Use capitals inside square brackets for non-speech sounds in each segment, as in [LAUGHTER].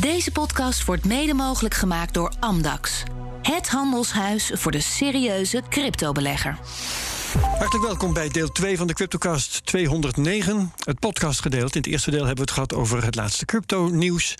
Deze podcast wordt mede mogelijk gemaakt door Amdax. Het handelshuis voor de serieuze cryptobelegger. Hartelijk welkom bij deel 2 van de CryptoCast 209. Het podcastgedeelte. In het eerste deel hebben we het gehad over het laatste crypto-nieuws.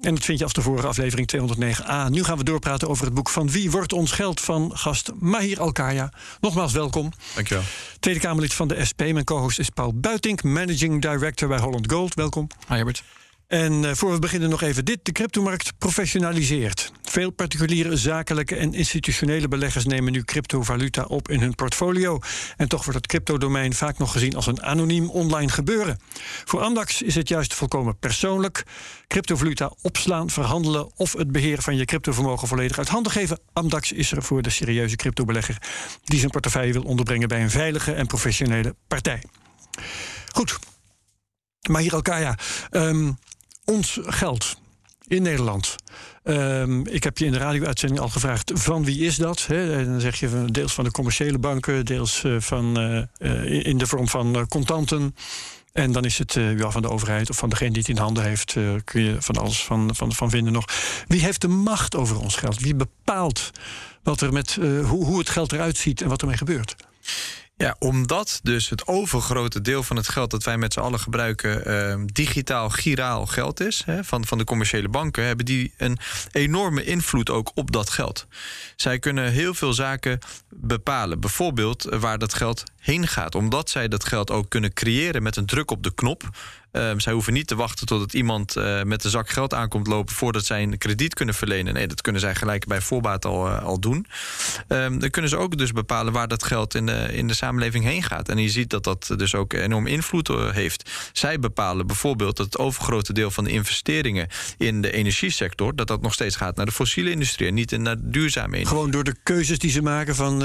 En dat vind je af de vorige aflevering 209a. Nu gaan we doorpraten over het boek Van Wie wordt ons geld van gast Mahir Alkaya. Nogmaals welkom. Dankjewel. Tweede Kamerlid van de SP. Mijn co-host is Paul Buitink, Managing Director bij Holland Gold. Welkom. Hi Herbert. En uh, voor we beginnen nog even dit. De cryptomarkt professionaliseert. Veel particuliere, zakelijke en institutionele beleggers nemen nu cryptovaluta op in hun portfolio. En toch wordt het cryptodomein vaak nog gezien als een anoniem online gebeuren. Voor Amdax is het juist volkomen persoonlijk. Cryptovaluta opslaan, verhandelen of het beheer van je cryptovermogen volledig uit handen geven. Amdax is er voor de serieuze cryptobelegger die zijn portefeuille wil onderbrengen bij een veilige en professionele partij. Goed. Maar hier Alkaya. Um, ons geld in Nederland. Um, ik heb je in de radio-uitzending al gevraagd van wie is dat? Hè? En dan zeg je deels van de commerciële banken, deels uh, van, uh, in de vorm van uh, contanten. En dan is het ja, van de overheid of van degene die het in handen heeft, kun je van alles van, van, van vinden nog. Wie heeft de macht over ons geld? Wie bepaalt wat er met, hoe, hoe het geld eruit ziet en wat ermee gebeurt? Ja, omdat dus het overgrote deel van het geld dat wij met z'n allen gebruiken uh, digitaal giraal geld is, hè, van, van de commerciële banken, hebben die een enorme invloed ook op dat geld. Zij kunnen heel veel zaken bepalen. Bijvoorbeeld waar dat geld heen gaat. Omdat zij dat geld ook kunnen creëren met een druk op de knop. Um, zij hoeven niet te wachten totdat iemand uh, met een zak geld aankomt lopen voordat zij een krediet kunnen verlenen. Nee, dat kunnen zij gelijk bij voorbaat al, uh, al doen. Um, dan kunnen ze ook dus bepalen waar dat geld in de, in de samenleving heen gaat. En je ziet dat dat dus ook enorm invloed uh, heeft. Zij bepalen bijvoorbeeld dat het overgrote deel van de investeringen in de energiesector, dat dat nog steeds gaat naar de fossiele industrie en niet naar de duurzame energie. Gewoon door de keuzes die ze maken van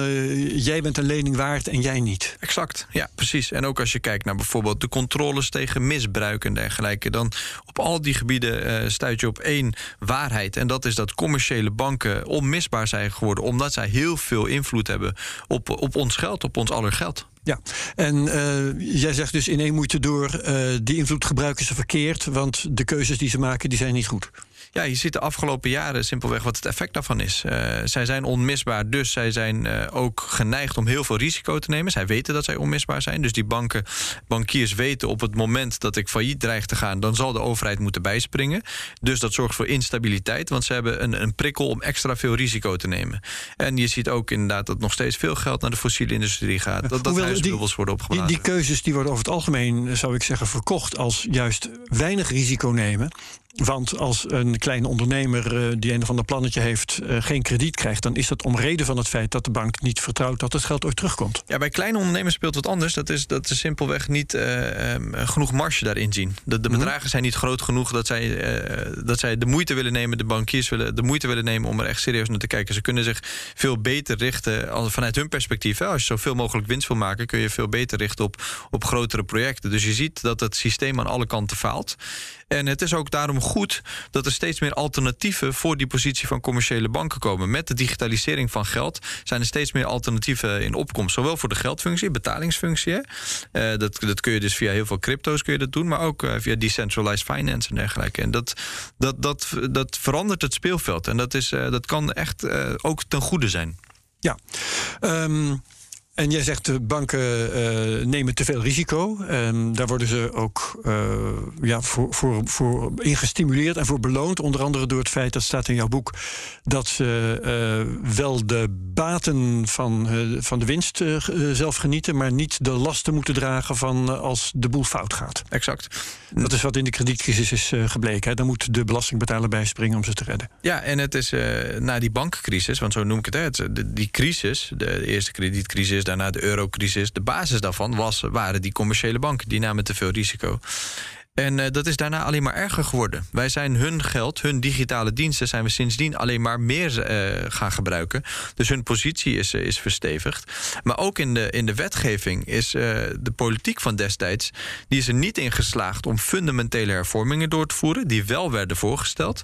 jij bent een lening waard en jij niet. Exact, ja, precies. En ook als je kijkt naar bijvoorbeeld de controles tegen misbruik en dergelijke, dan op al die gebieden uh, stuit je op één waarheid. En dat is dat commerciële banken onmisbaar zijn geworden, omdat zij heel veel invloed hebben op, op ons geld, op ons aller geld. Ja, en uh, jij zegt dus in één moeite door, uh, die invloed gebruiken ze verkeerd, want de keuzes die ze maken, die zijn niet goed. Ja, je ziet de afgelopen jaren simpelweg wat het effect daarvan is. Uh, zij zijn onmisbaar, dus zij zijn uh, ook geneigd om heel veel risico te nemen. Zij weten dat zij onmisbaar zijn. Dus die banken, bankiers weten op het moment dat ik failliet dreig te gaan, dan zal de overheid moeten bijspringen. Dus dat zorgt voor instabiliteit, want ze hebben een, een prikkel om extra veel risico te nemen. En je ziet ook inderdaad dat nog steeds veel geld naar de fossiele industrie gaat. Dat, dat worden. Die, die keuzes die worden over het algemeen, zou ik zeggen, verkocht als juist weinig risico nemen. Want als een kleine ondernemer uh, die een of ander plannetje heeft, uh, geen krediet krijgt, dan is dat om reden van het feit dat de bank niet vertrouwt dat het geld ooit terugkomt. Ja, bij kleine ondernemers speelt wat anders. Dat is dat ze simpelweg niet uh, um, genoeg marge daarin zien. De, de bedragen zijn niet groot genoeg dat zij, dat zij de moeite willen nemen, de bankiers willen de moeite willen nemen om er echt serieus naar te kijken. Ze kunnen zich veel beter richten vanuit hun perspectief. Hè. Als je zoveel mogelijk winst wil maken, kun je veel beter richten op, op grotere projecten. Dus je ziet dat het systeem aan alle kanten faalt. En het is ook daarom goed dat er steeds meer alternatieven voor die positie van commerciële banken komen. Met de digitalisering van geld zijn er steeds meer alternatieven in opkomst. Zowel voor de geldfunctie, betalingsfunctie. Uh, dat, dat kun je dus via heel veel crypto's kun je dat doen, maar ook uh, via decentralized finance en dergelijke. En dat, dat, dat, dat verandert het speelveld. En dat, is, uh, dat kan echt ook ten goede zijn. Ja. Um en jij zegt de banken uh, nemen te veel risico. En daar worden ze ook uh, ja, voor, voor, voor ingestimuleerd en voor beloond. Onder andere door het feit, dat staat in jouw boek, dat ze uh, wel de baten van, van de winst zelf genieten, maar niet de lasten moeten dragen van als de boel fout gaat. Exact. Dat is wat in de kredietcrisis is gebleken. Hè. Dan moet de belastingbetaler bijspringen om ze te redden. Ja, en het is na die bankcrisis, want zo noem ik het, hè, die crisis, de eerste kredietcrisis daarna de eurocrisis. De basis daarvan was, waren die commerciële banken. Die namen te veel risico. En uh, dat is daarna alleen maar erger geworden. Wij zijn hun geld, hun digitale diensten, zijn we sindsdien alleen maar meer uh, gaan gebruiken. Dus hun positie is, uh, is verstevigd. Maar ook in de, in de wetgeving is de politiek van destijds, die is er niet in geslaagd om fundamentele hervormingen door te voeren, die wel werden voorgesteld.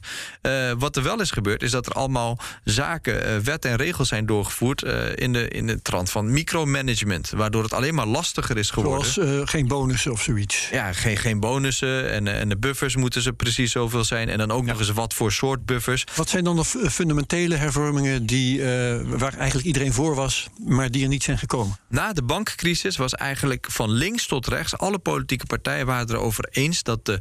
wat er wel is gebeurd, is dat er allemaal zaken, wetten en regels zijn doorgevoerd in, de, in de trant van micromanagement, waardoor het alleen maar lastiger is geworden. Zoals geen bonussen of zoiets. Ja, geen, geen bonus en, en de buffers moeten ze precies zoveel zijn. En dan ook nog eens wat voor soort buffers. Wat zijn dan de fundamentele hervormingen die, waar eigenlijk iedereen voor was, maar die er niet zijn gekomen? Na de bankcrisis was eigenlijk van links tot rechts, alle politieke partijen waren erover eens dat de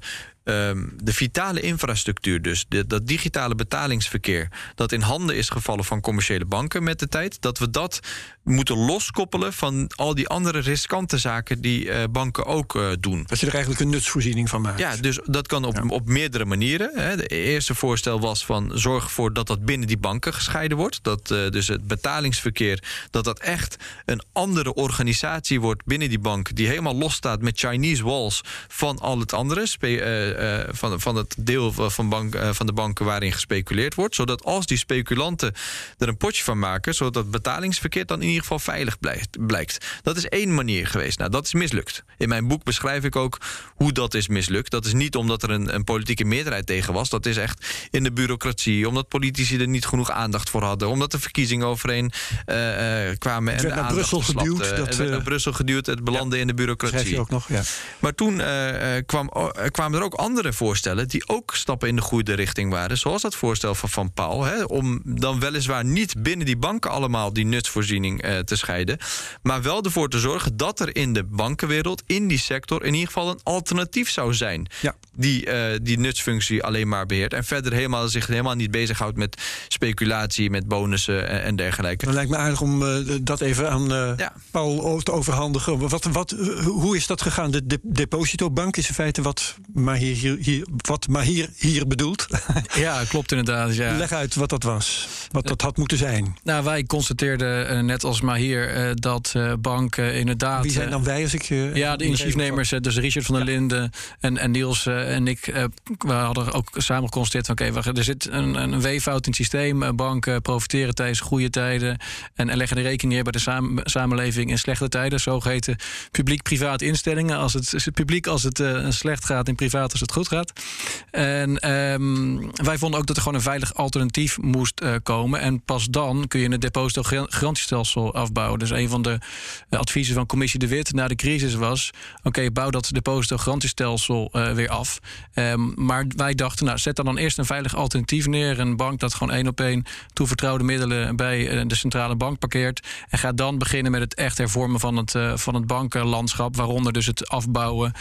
Ehm, de vitale infrastructuur, dus de, dat digitale betalingsverkeer, dat in handen is gevallen van commerciële banken met de tijd, dat we dat moeten loskoppelen van al die andere riskante zaken die uh, banken ook uh, doen. Dat je er eigenlijk een nutsvoorziening van maakt. Ja, dus dat kan op, op meerdere manieren. Hè. De eerste voorstel was van zorg ervoor dat dat binnen die banken gescheiden wordt. Dat uh, dus het betalingsverkeer, dat dat echt een andere organisatie wordt binnen die bank, die helemaal los staat met Chinese walls van al het andere. Uh, van, van het deel van, bank, uh, van de banken waarin gespeculeerd wordt. Zodat als die speculanten er een potje van maken, zodat het betalingsverkeer dan in ieder geval veilig blijft, blijkt. Dat is één manier geweest. Nou, dat is mislukt. In mijn boek beschrijf ik ook hoe dat is mislukt. Dat is niet omdat er een, een politieke meerderheid tegen was. Dat is echt in de bureaucratie, omdat politici er niet genoeg aandacht voor hadden, omdat de verkiezingen overeen uh, kwamen. Het werd en naar Brussel geduwd. Dat, het werd naar Brussel geduwd, het belandde ja, in de bureaucratie. Je ook nog, ja. Maar toen kwam, kwamen er ook andere voorstellen die ook stappen in de goede richting waren. Zoals dat voorstel van Van Paul. Hè, om dan weliswaar niet binnen die banken allemaal die nutsvoorziening uh, te scheiden. Maar wel ervoor te zorgen dat er in de bankenwereld, in die sector, in ieder geval een alternatief zou zijn. Ja. Die uh, die nutsfunctie alleen maar beheert. En verder helemaal, zich helemaal niet bezighoudt met speculatie, met bonussen en, en dergelijke. Dan lijkt me aardig om uh, dat even aan ja. Paul te overhandigen. Wat, wat, hoe is dat gegaan? De, de depositobank is in feite wat maar hier, hier, hier, wat Mahir hier bedoelt. [LAUGHS] Ja, klopt inderdaad. Ja. Leg uit wat dat was, wat dat had moeten zijn. Nou, wij constateerden uh, net als Mahir uh, dat uh, banken inderdaad... Wie zijn dan wij als ik... ja, de initiatiefnemers, dus Richard van der ja. Linden en, en Niels en ik... we hadden ook samen geconstateerd oké, okay, er zit een, een weeffout in het systeem. Banken profiteren tijdens goede tijden... en, en leggen de rekening neer bij de samen, samenleving in slechte tijden. Zogeheten publiek-privaat instellingen. Als het, het publiek als het slecht gaat en privaat als het goed gaat. En um, wij vonden ook dat er gewoon een veilig alternatief moest uh, komen. En pas dan kun je een depositogarantiestelsel afbouwen. Dus een van de uh, adviezen van commissie De Wit na de crisis was... oké, bouw dat depositogarantiestelsel uh, weer af. Um, maar wij dachten, nou, zet dan, dan eerst een veilig alternatief neer. Een bank dat gewoon één op één toevertrouwde middelen... bij de centrale bank parkeert. En ga dan beginnen met het echt hervormen van het, van het bankenlandschap. Waaronder dus het afbouwen,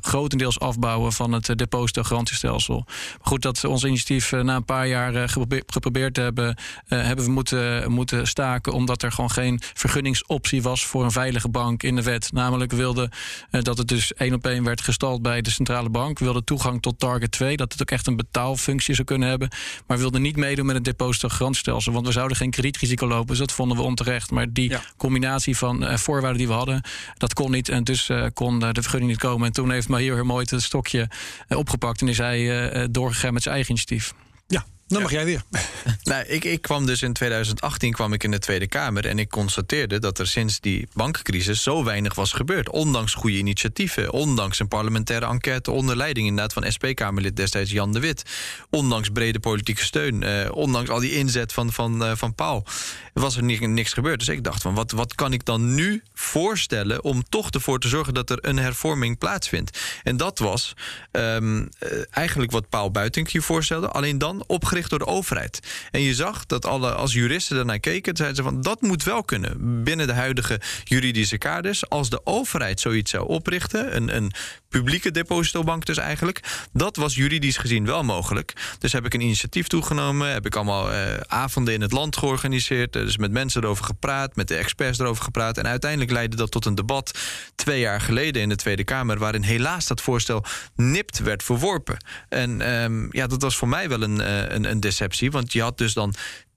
grotendeels afbouwen van het depositogarantiestelsel. Maar goed, dat ons initiatief na een paar jaar geprobeerd hebben, hebben we moeten, moeten staken. Omdat er gewoon geen vergunningsoptie was voor een veilige bank in de wet. Namelijk wilde dat het dus één op één werd gestald bij de centrale bank. We wilden toegang tot Target 2, dat het ook echt een betaalfunctie zou kunnen hebben. Maar we wilden niet meedoen met het depositogarantiestelsel. Want we zouden geen kredietrisico lopen. Dus dat vonden we onterecht. Maar die ja. combinatie van voorwaarden die we hadden, dat kon niet. En dus kon de vergunning niet komen. En toen heeft Mahir heel mooi het stokje opgepakt. En is hij doorgegaan met zijn eigen initiatief. Ja, dan mag jij weer. [LAUGHS] nou, ik, ik kwam dus in 2018 kwam ik in de Tweede Kamer en ik constateerde dat er sinds die bankencrisis zo weinig was gebeurd. Ondanks goede initiatieven, ondanks een parlementaire enquête onder leiding inderdaad van SP-Kamerlid destijds Jan de Wit. Ondanks brede politieke steun, eh, ondanks al die inzet van, van, uh, van Paul, was er niks gebeurd. Dus ik dacht van wat, wat kan ik dan nu voorstellen om toch ervoor te zorgen dat er een hervorming plaatsvindt. En dat was um, eigenlijk wat Paul Buitink hier voorstelde, alleen dan opgericht door de overheid. En je zag dat alle, als juristen daarnaar keken, zeiden ze van dat moet wel kunnen binnen de huidige juridische kaders. Als de overheid zoiets zou oprichten, een, een publieke depositobank dus eigenlijk, dat was juridisch gezien wel mogelijk. Dus heb ik een initiatief toegenomen, heb ik allemaal uh, avonden in het land georganiseerd, dus met mensen erover gepraat, met de experts erover gepraat. En uiteindelijk leidde dat tot een debat twee jaar geleden in de Tweede Kamer, waarin helaas dat voorstel nipt werd verworpen. En um, ja, dat was voor mij wel een, uh, een, een deceptie, want je had dus dan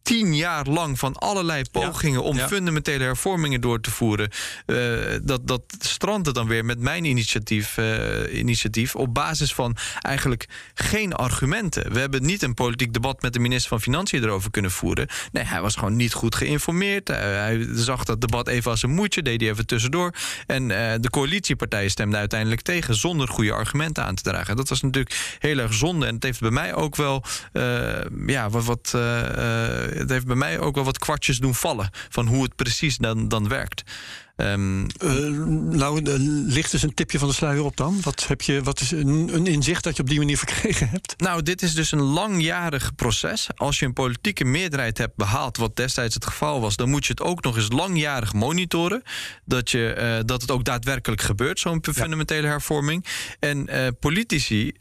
tien jaar lang van allerlei pogingen om fundamentele hervormingen door te voeren. Uh, dat, dat strandde dan weer met mijn initiatief, uh, initiatief op basis van eigenlijk geen argumenten. We hebben niet een politiek debat met de minister van Financiën erover kunnen voeren. Nee, hij was gewoon niet goed geïnformeerd. Uh, hij zag dat debat even als een moedje, deed hij even tussendoor. En de coalitiepartijen stemden uiteindelijk tegen zonder goede argumenten aan te dragen. Dat was natuurlijk heel erg zonde. En het heeft bij mij ook wel ja, wat. wat het heeft bij mij ook wel wat kwartjes doen vallen van hoe het precies dan, dan werkt. Ehm, nou, ligt dus een tipje van de sluier op dan? Wat, heb je, wat is een, een inzicht dat je op die manier [LAUGHS] verkregen hebt? Nou, dit is dus een langjarig proces. Als je een politieke meerderheid hebt behaald, wat destijds het geval was, dan moet je het ook nog eens langjarig monitoren. Dat, je, dat het ook daadwerkelijk gebeurt, zo'n fundamentele hervorming. En politici,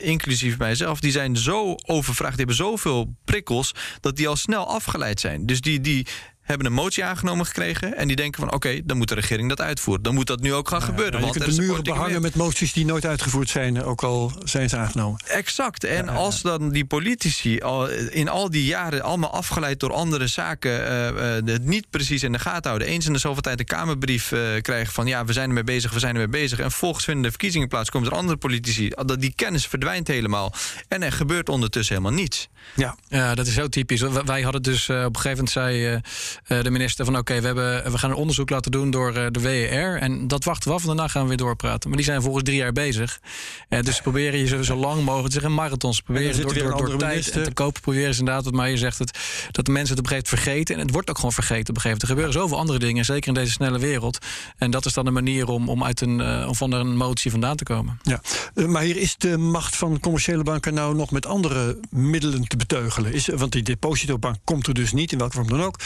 inclusief mijzelf, die zijn zo overvraagd, die hebben zoveel prikkels, dat die al snel afgeleid zijn. Dus die, die hebben een motie aangenomen gekregen. En die denken van oké, dan moet de regering dat uitvoeren. Dan moet dat nu ook gaan gebeuren. want je kunt de muren behangen met moties die nooit uitgevoerd zijn, ook al zijn ze aangenomen. Exact. En als dan die politici al in al die jaren allemaal afgeleid door andere zaken uh, uh, het niet precies in de gaten houden. Eens in de zoveel tijd een Kamerbrief uh, krijgen van ja, we zijn ermee bezig, we zijn ermee bezig. En volgens vinden de verkiezingen plaats, komen er andere politici. Dat die kennis verdwijnt helemaal. En er gebeurt ondertussen helemaal niets. Ja, ja dat is zo typisch. Wij hadden dus op een gegeven moment zei uh, de minister van oké, we we, we gaan een onderzoek laten doen door uh, de WER. En dat wachten we af en daarna gaan we weer doorpraten. Maar die zijn volgens drie jaar bezig. Uh, dus ze proberen je zo, zo lang mogelijk, zeggen marathons, proberen door, door, door tijd en te kopen, proberen ze inderdaad, wat maar je zegt, het, dat de mensen het op een gegeven moment vergeten. En het wordt ook gewoon vergeten op een gegeven moment. Er gebeuren zoveel andere dingen, zeker in deze snelle wereld. En dat is dan een manier om, om uit een, of van een motie vandaan te komen. Ja, maar hier is de macht van commerciële banken nou nog met andere middelen te beteugelen. Is, want die depositobank komt er dus niet, in welke vorm dan ook.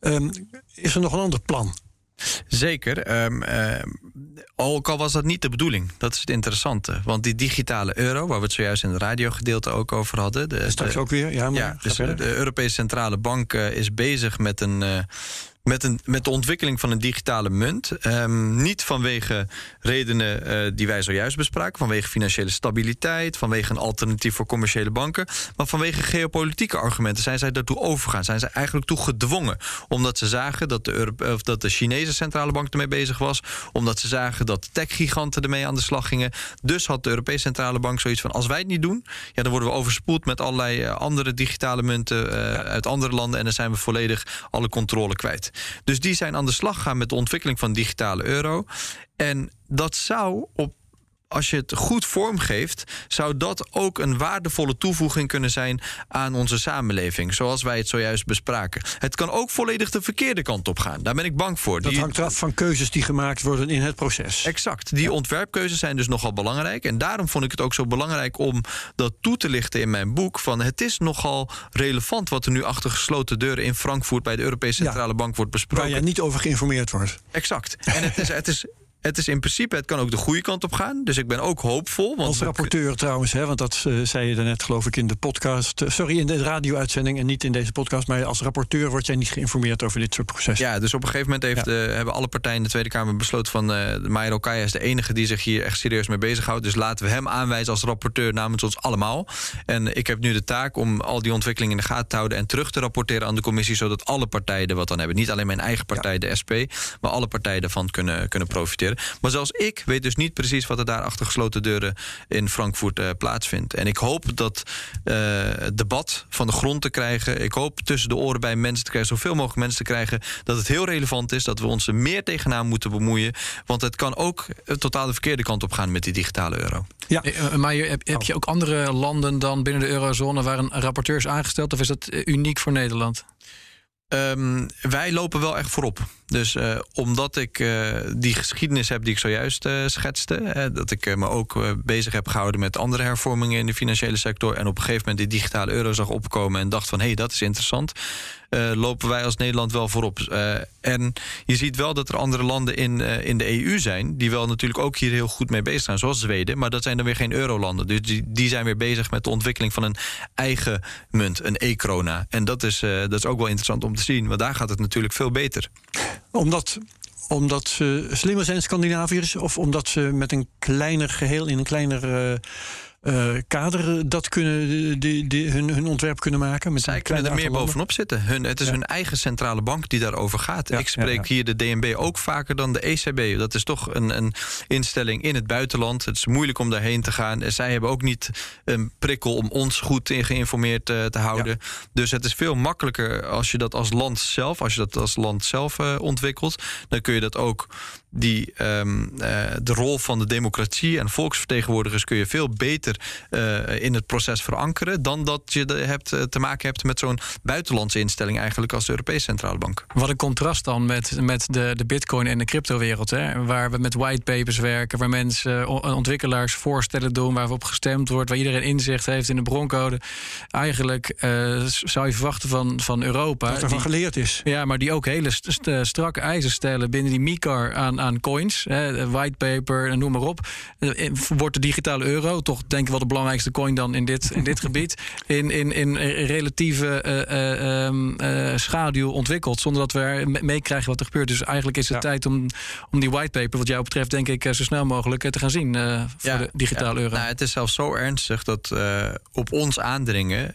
Um, is er nog een ander plan? Zeker. Um, uh, ook al was dat niet de bedoeling. Dat is het interessante. Want die digitale euro, waar we het zojuist in het radiogedeelte ook over hadden. De, Straks ook weer, ja. Maar ja dus de Europese Centrale Bank uh, is bezig met een. Uh, met, een, met de ontwikkeling van een digitale munt. Um, niet vanwege redenen uh, die wij zojuist bespraken, vanwege financiële stabiliteit, vanwege een alternatief voor commerciële banken, maar vanwege geopolitieke argumenten zijn zij daartoe overgegaan. Zijn zij eigenlijk toe gedwongen, omdat ze zagen dat de, Europe of dat de Chinese centrale bank ermee bezig was, omdat ze zagen dat tech-giganten ermee aan de slag gingen. Dus had de Europese centrale bank zoiets van: als wij het niet doen, ja, dan worden we overspoeld met allerlei uh, andere digitale munten uh, ja. uit andere landen en dan zijn we volledig alle controle kwijt. Dus die zijn aan de slag gegaan met de ontwikkeling van digitale euro. En dat zou op als je het goed vormgeeft, zou dat ook een waardevolle toevoeging kunnen zijn aan onze samenleving, zoals wij het zojuist bespraken. Het kan ook volledig de verkeerde kant op gaan. Daar ben ik bang voor. Dat die, hangt af van keuzes die gemaakt worden in het proces. Exact. Die ja. ontwerpkeuzes zijn dus nogal belangrijk. En daarom vond ik het ook zo belangrijk om dat toe te lichten in mijn boek. Van het is nogal relevant wat er nu achter gesloten deuren in Frankfurt bij de Europese Centrale ja, Bank wordt besproken. Waar jij niet over geïnformeerd wordt. Exact. En het is, het is het is in principe, het kan ook de goede kant op gaan. Dus ik ben ook hoopvol. Want Als rapporteur trouwens, hè, want dat uh, zei je daarnet geloof ik in de podcast. Uh, sorry, in de radio-uitzending en niet in deze podcast. Maar als rapporteur word jij niet geïnformeerd over dit soort processen. Ja, dus op een gegeven moment heeft, ja. uh, hebben alle partijen in de Tweede Kamer besloten van... Mairo Kaya is de enige die zich hier echt serieus mee bezighoudt. Dus laten we hem aanwijzen als rapporteur namens ons allemaal. En ik heb nu de taak om al die ontwikkelingen in de gaten te houden... en terug te rapporteren aan de commissie... zodat alle partijen er wat aan hebben. Niet alleen mijn eigen partij, ja. de SP... maar alle partijen ervan kunnen, kunnen profiteren. Maar zelfs ik weet dus niet precies wat er daar achter gesloten deuren in Frankfurt uh, plaatsvindt. En ik hoop dat uh, het debat van de grond te krijgen. Ik hoop tussen de oren bij mensen te krijgen, zoveel mogelijk mensen te krijgen. Dat het heel relevant is, dat we ons er meer tegenaan moeten bemoeien. Want het kan ook totaal de verkeerde kant op gaan met die digitale euro. Ja, maar heb, heb je ook andere landen dan binnen de eurozone waar een rapporteur is aangesteld? Of is dat uniek voor Nederland? Um, wij lopen wel echt voorop. Dus uh, omdat ik uh, die geschiedenis heb die ik zojuist uh, schetste, dat ik me ook bezig heb gehouden met andere hervormingen in de financiële sector en op een gegeven moment die digitale euro zag opkomen en dacht van hé, hey, dat is interessant, lopen wij als Nederland wel voorop. en je ziet wel dat er andere landen in, in de EU zijn die wel natuurlijk ook hier heel goed mee bezig zijn, zoals Zweden, maar dat zijn dan weer geen eurolanden. Dus die, die zijn weer bezig met de ontwikkeling van een eigen munt, een e-krona. En dat is, dat is ook wel interessant om te zien, want daar gaat het natuurlijk veel beter omdat omdat ze slimmer zijn, Scandinaviërs, of omdat ze met een kleiner geheel in een kleiner. Uh, uh, kader dat kunnen, die, die, hun, hun ontwerp kunnen maken. Met Zij kunnen er meer landen. bovenop zitten. Hun, het is ja. hun eigen centrale bank die daarover gaat. Ja, Ik spreek ja, hier de DNB ook vaker dan de ECB. Dat is toch een, een instelling in het buitenland. Het is moeilijk om daarheen te gaan. En zij hebben ook niet een prikkel om ons goed geïnformeerd uh, te houden. Dus het is veel makkelijker als je dat als land zelf, als je dat als land zelf uh, ontwikkelt. Dan kun je dat ook die, ehm, de rol van de democratie en volksvertegenwoordigers kun je veel beter in het proces verankeren dan dat je de, hebt, te maken hebt met zo'n buitenlandse instelling eigenlijk als de Europese Centrale Bank. Wat een contrast dan met, met de, de bitcoin en de cryptowereld, hè? waar we met whitepapers werken, waar mensen, ontwikkelaars voorstellen doen, waar we op gestemd wordt, waar iedereen inzicht heeft in de broncode. Eigenlijk zou je verwachten van, van Europa. Dat ervan geleerd is. Ja, maar die ook hele st strakke eisen stellen binnen die MICAR aan, aan coins, hè, whitepaper, noem maar op. Eh, wordt de digitale euro, toch denk ik wel de belangrijkste coin dan in dit, in dit gebied, in, in, in relatieve uh, schaduw ontwikkeld, zonder dat we meekrijgen wat er gebeurt. Dus eigenlijk is het tijd om, om die whitepaper, wat jou betreft, denk ik, zo snel mogelijk te gaan zien voor de digitale euro. Nou, het is zelfs zo ernstig dat op ons aandringen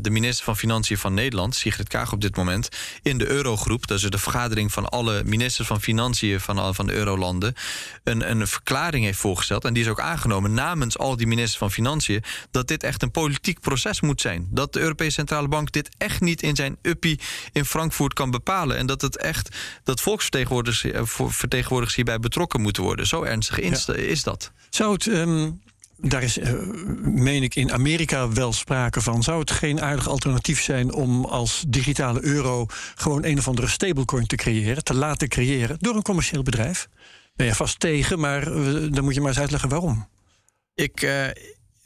de minister van Financiën van Nederland, Sigrid Kaag op dit moment, in de Eurogroep, dat is de vergadering van alle ministers van Financiën van, van de Eurolanden, een, een verklaring heeft voorgesteld. En die is ook aangenomen namens al die ministers van Financiën, dat dit echt een politiek proces moet zijn. Dat de Europese Centrale Bank dit echt niet in zijn uppie in Frankfurt kan bepalen. En dat het echt dat volksvertegenwoordigers eh, vertegenwoordigers hierbij betrokken moeten worden. Zo ernstig is dat. Zou het. Ehm, daar is, uh, meen ik, in Amerika wel sprake van. Zou het geen aardig alternatief zijn om als digitale euro gewoon een of andere stablecoin te creëren, te laten creëren door een commercieel bedrijf? Ben je vast tegen, maar uh, dan moet je maar eens uitleggen waarom. Ik, uh,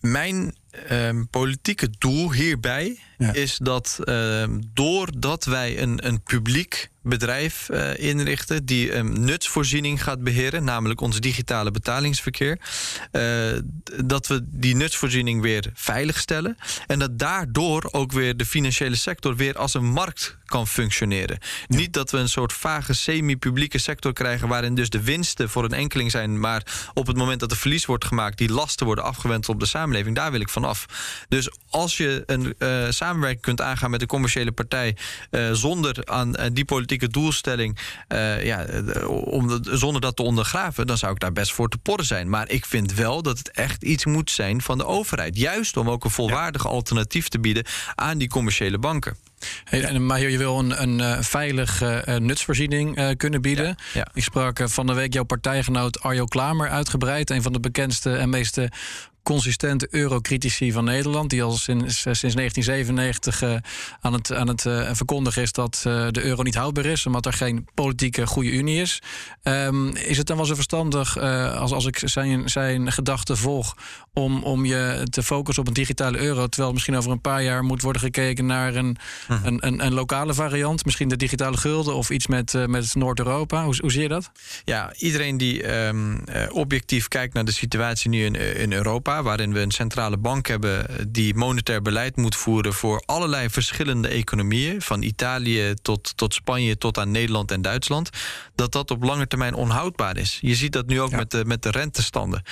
mijn ehm, politieke doel hierbij is dat ehm, doordat wij een, een publiek bedrijf uh, inrichten die een nutsvoorziening gaat beheren, namelijk ons digitale betalingsverkeer. Uh, dat we die nutsvoorziening weer veiligstellen en dat daardoor ook weer de financiële sector weer als een markt kan functioneren. Niet dat we een soort vage semi-publieke sector krijgen waarin dus de winsten voor een enkeling zijn, maar op het moment dat er verlies wordt gemaakt, die lasten worden afgewend op de samenleving. Daar wil ik vanaf. Dus als je een uh, samenwerking kunt aangaan met een commerciële partij zonder aan die politieke politieke doelstelling, uh, ja, om, zonder dat te ondergraven, dan zou ik daar best voor te porren zijn. Maar ik vind wel dat het echt iets moet zijn van de overheid. Juist om ook een volwaardig alternatief te bieden aan die commerciële banken. Hey, maar je wil een, een uh, veilige uh, nutsvoorziening uh, kunnen bieden. Ja, Ik sprak van de week jouw partijgenoot Arjo Klamer uitgebreid. Een van de bekendste en meest consistente eurocritici van Nederland. Die al sinds, sinds 1997 uh, aan het, aan het uh, verkondigen is dat uh, de euro niet houdbaar is. Omdat er geen politieke goede unie is. Um, is het dan wel zo verstandig, als, als ik zijn, zijn gedachten volg, om, om je te focussen op een digitale euro. Terwijl misschien over een paar jaar moet worden gekeken naar een, hm. een, een, een, lokale variant. Misschien de digitale gulden of iets met, met Noord-Europa. Hoe, hoe zie je dat? Ja, iedereen die um, objectief kijkt naar de situatie nu in, in Europa waarin we een centrale bank hebben die monetair beleid moet voeren voor allerlei verschillende economieën, van Italië tot, tot Spanje tot aan Nederland en Duitsland, dat dat op lange termijn onhoudbaar is. Je ziet dat nu ook met, de, met de rentestanden.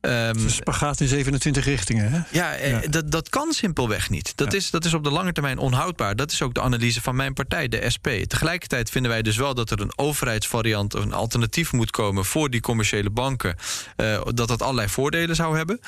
Um, spagaat in 27 richtingen. Hè? Ja, eh, Dat, dat kan simpelweg niet. Dat, is, dat is op de lange termijn onhoudbaar. Dat is ook de analyse van mijn partij, de SP. Tegelijkertijd vinden wij dus wel dat er een overheidsvariant, een alternatief moet komen voor die commerciële banken. Uh, dat dat allerlei voordelen zou hebben.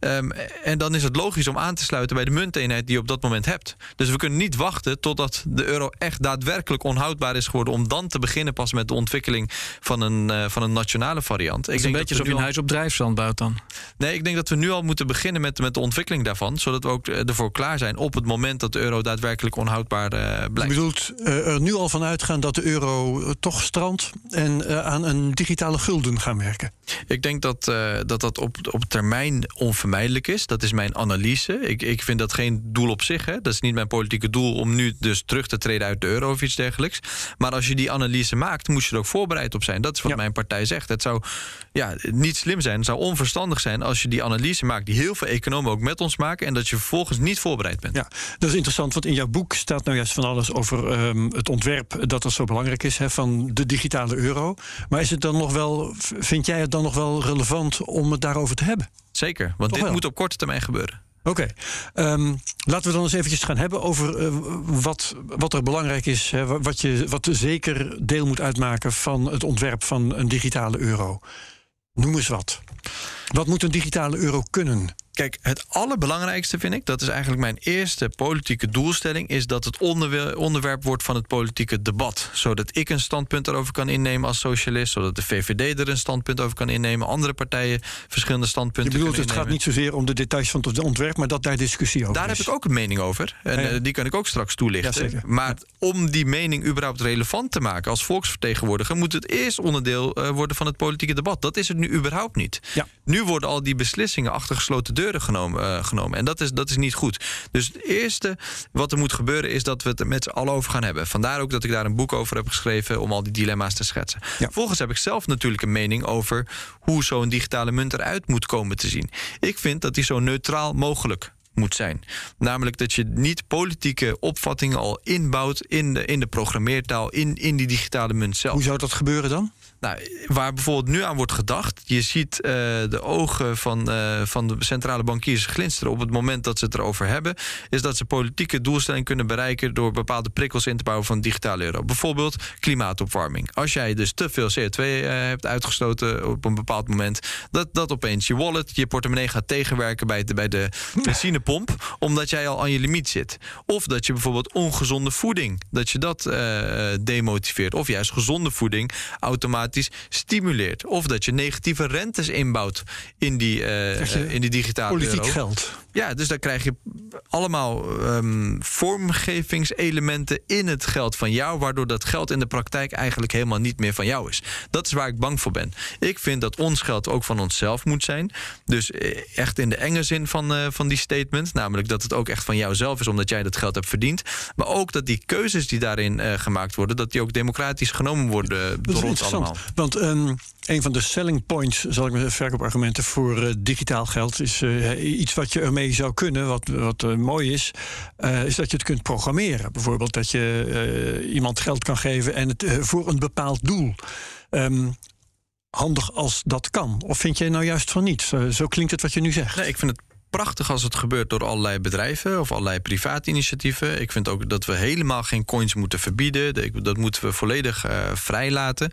Um, en dan is het logisch om aan te sluiten bij de munteenheid die je op dat moment hebt. Dus we kunnen niet wachten totdat de euro echt daadwerkelijk onhoudbaar is geworden. om dan te beginnen pas met de ontwikkeling van een, uh, van een nationale variant. Het is een beetje alsof je een huis op drijfzand bouwt dan. Nee, ik denk dat we nu al moeten beginnen met, met de ontwikkeling daarvan. Zodat we ook eh, ervoor klaar zijn op het moment dat de euro daadwerkelijk onhoudbaar uh, blijft. Je bedoelt uh, er nu al van uitgaan dat de euro toch strandt en uh, aan een digitale gulden gaan werken? Ik denk dat dat, dat op, op termijn onvermijdelijk is. Dat is mijn analyse. Ik, ik vind dat geen doel op zich. Hè. Dat is niet mijn politieke doel om nu dus terug te treden uit de euro of iets dergelijks. Maar als je die analyse maakt, moet je er ook voorbereid op zijn. Dat is wat ja. mijn partij zegt. Het zou ja, niet slim zijn. Het zou onverstandig zijn als je die analyse maakt, die heel veel economen ook met ons maken, en dat je vervolgens niet voorbereid bent. Ja, dat is interessant, want in jouw boek staat nou juist van alles over um, het ontwerp dat dat zo belangrijk is hè, van de digitale euro. Maar is het dan nog wel, vind jij het dan nog wel relevant om het daarover te hebben? Zeker, want Toch dit wel? moet op korte termijn gebeuren. Oké, okay. um, laten we dan eens eventjes gaan hebben over uh, wat, wat er belangrijk is, hè, wat, je, wat zeker deel moet uitmaken van het ontwerp van een digitale euro. Noem eens wat. Wat moet een digitale euro kunnen? Kijk, het allerbelangrijkste vind ik, dat is eigenlijk mijn eerste politieke doelstelling, is dat het onderwerp wordt van het politieke debat. Zodat ik een standpunt erover kan innemen als socialist, zodat de VVD er een standpunt over kan innemen, andere partijen verschillende standpunten. Je bedoelt, het gaat niet zozeer om de details van het ontwerp, maar dat daar discussie over daar is. heb ik ook een mening over. En eh, die kan ik ook straks toelichten. Ja, maar om die mening überhaupt relevant te maken als volksvertegenwoordiger, moet het eerst onderdeel uh, worden van het politieke debat. Dat is het nu überhaupt niet. Nu worden al die beslissingen achter gesloten deuren genomen. Uh, genomen. En dat is, dat is niet goed. Dus het eerste wat er moet gebeuren is dat we het er met z'n allen over gaan hebben. Vandaar ook dat ik daar een boek over heb geschreven om al die dilemma's te schetsen. Ja. Vervolgens heb ik zelf natuurlijk een mening over hoe zo'n digitale munt eruit moet komen te zien. Ik vind dat die zo neutraal mogelijk moet zijn. Namelijk dat je niet politieke opvattingen al inbouwt in de, in de programmeertaal, in, in die digitale munt zelf. Hoe zou dat gebeuren dan? Nou, waar bijvoorbeeld nu aan wordt gedacht, je ziet uh, de ogen van, uh, van de centrale bankiers glinsteren op het moment dat ze het erover hebben, is dat ze politieke doelstellingen kunnen bereiken door bepaalde prikkels in te bouwen van digitale euro. Bijvoorbeeld klimaatopwarming. Als jij dus te veel CO2 uh, hebt uitgestoten op een bepaald moment, dat, dat opeens je wallet, je portemonnee gaat tegenwerken bij de, bij de benzinepomp, omdat jij al aan je limiet zit. Of dat je bijvoorbeeld ongezonde voeding, dat je dat demotiveert. Of juist gezonde voeding automatisch stimuleert. Of dat je negatieve rentes inbouwt in die, uh, in die digitale politiek euro. geld. Ja, dus daar krijg je allemaal um, vormgevingselementen in het geld van jou, waardoor dat geld in de praktijk eigenlijk helemaal niet meer van jou is. Dat is waar ik bang voor ben. Ik vind dat ons geld ook van onszelf moet zijn. Dus echt in de enge zin van, uh, van die statement, namelijk dat het ook echt van jouzelf is omdat jij dat geld hebt verdiend. Maar ook dat die keuzes die daarin uh, gemaakt worden, dat die ook democratisch genomen worden door ons allemaal. Want um, een van de selling points, zal ik maar zeggen, verkoopargumenten voor uh, digitaal geld, is iets wat je ermee zou kunnen, wat, wat uh, mooi is, is dat je het kunt programmeren. Bijvoorbeeld dat je iemand geld kan geven en het voor een bepaald doel. Um, handig als dat kan. Of vind jij nou juist van niet? Zo, zo klinkt het wat je nu zegt. Nee, ik vind het prachtig als het gebeurt door allerlei bedrijven of allerlei private initiatieven. Ik vind ook dat we helemaal geen coins moeten verbieden. Dat moeten we volledig uh, vrijlaten.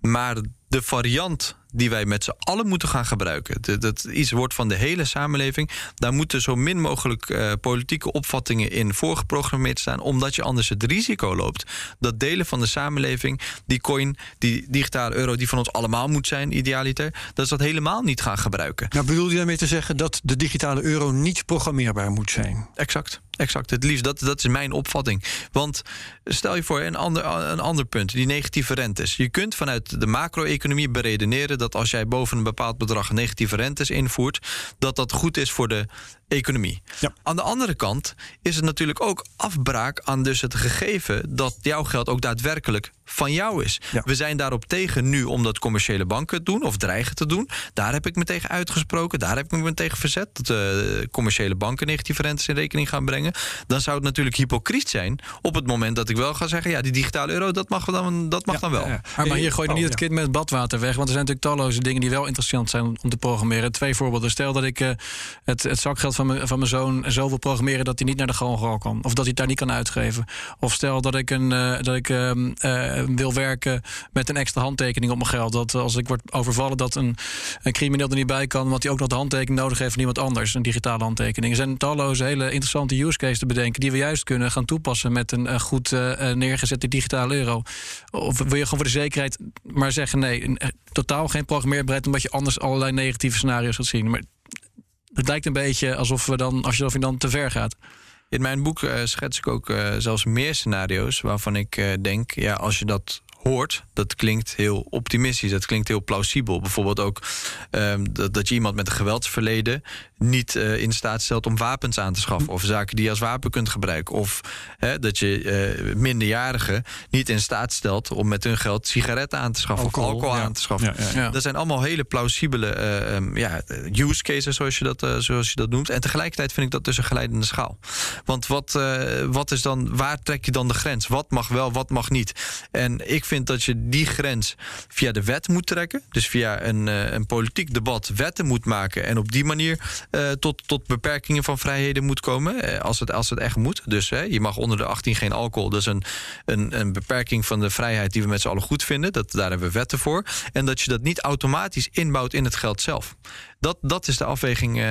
Maar de variant die wij met z'n allen moeten gaan gebruiken. Dat, dat iets wordt van de hele samenleving. Daar moeten zo min mogelijk uh, politieke opvattingen in voorgeprogrammeerd staan. Omdat je anders het risico loopt dat delen van de samenleving die coin, die digitale euro, die van ons allemaal moet zijn, idealiter, dat ze dat helemaal niet gaan gebruiken. Nou, bedoel je daarmee te zeggen dat de digitale euro niet programmeerbaar moet zijn? Exact. Exact, het liefst. Dat, dat is mijn opvatting. Want stel je voor een ander, een ander punt, die negatieve rentes. Je kunt vanuit de macro-economie beredeneren dat als jij boven een bepaald bedrag negatieve rentes invoert, dat dat goed is voor de economie. Ja. Aan de andere kant is het natuurlijk ook afbraak aan dus het gegeven dat jouw geld ook daadwerkelijk van jou is. Ja. We zijn daarop tegen nu omdat commerciële banken het doen of dreigen te doen. Daar heb ik me tegen uitgesproken. Daar heb ik me tegen verzet dat uh, commerciële banken negatieve rentes in rekening gaan brengen. Dan zou het natuurlijk hypocriet zijn op het moment dat ik wel ga zeggen: ja, die digitale euro, dat mag dan, dat mag ja, dan wel. Ja, maar, maar hier gooi je niet het kind met het badwater weg. Want er zijn natuurlijk talloze dingen die wel interessant zijn om te programmeren. Twee voorbeelden. Stel dat ik uh, het, het zakgeld van van mijn zoon zo wil programmeren dat hij niet naar de galgal kan. Of dat hij het daar niet kan uitgeven. Of stel dat ik, een, uh, dat ik wil werken met een extra handtekening op mijn geld. Dat als ik word overvallen, dat een, crimineel er niet bij kan, want hij ook nog de handtekening nodig heeft van iemand anders. Een digitale handtekening. Er zijn talloze hele interessante use cases te bedenken die we juist kunnen gaan toepassen met een goed neergezette digitale euro. Of wil je gewoon voor de zekerheid maar zeggen: nee, totaal geen programmeerbaarheid, omdat je anders allerlei negatieve scenario's gaat zien. Maar het lijkt een beetje alsof we dan, alsof je dan te ver gaat. In mijn boek uh, schets ik ook uh, zelfs meer scenario's waarvan ik uh, denk, ja, als je dat hoort, dat klinkt heel optimistisch. Dat klinkt heel plausibel. Bijvoorbeeld ook um, dat, dat je iemand met een geweldsverleden niet uh, in staat stelt om wapens aan te schaffen. Of zaken die je als wapen kunt gebruiken. Of hè, dat je uh, minderjarigen niet in staat stelt om met hun geld sigaretten aan te schaffen. Alcohol, of alcohol ja. aan te schaffen. Ja. Dat zijn allemaal hele plausibele uh, um, ja, use cases, zoals je, dat, zoals je dat noemt. En tegelijkertijd vind ik dat dus een geleidende schaal. Want wat, wat is dan, waar trek je dan de grens? Wat mag wel, wat mag niet? En ik vind vind dat je die grens via de wet moet trekken. Dus via een, een politiek debat wetten moet maken. En op die manier tot, tot beperkingen van vrijheden moet komen. als, het, als het echt moet. Dus je mag onder de 18 geen alcohol. Dat is een, een, een beperking van de vrijheid die we met z'n allen goed vinden. Dat, daar hebben we wetten voor. En dat je dat niet automatisch inbouwt in het geld zelf. Dat, dat is de afweging uh,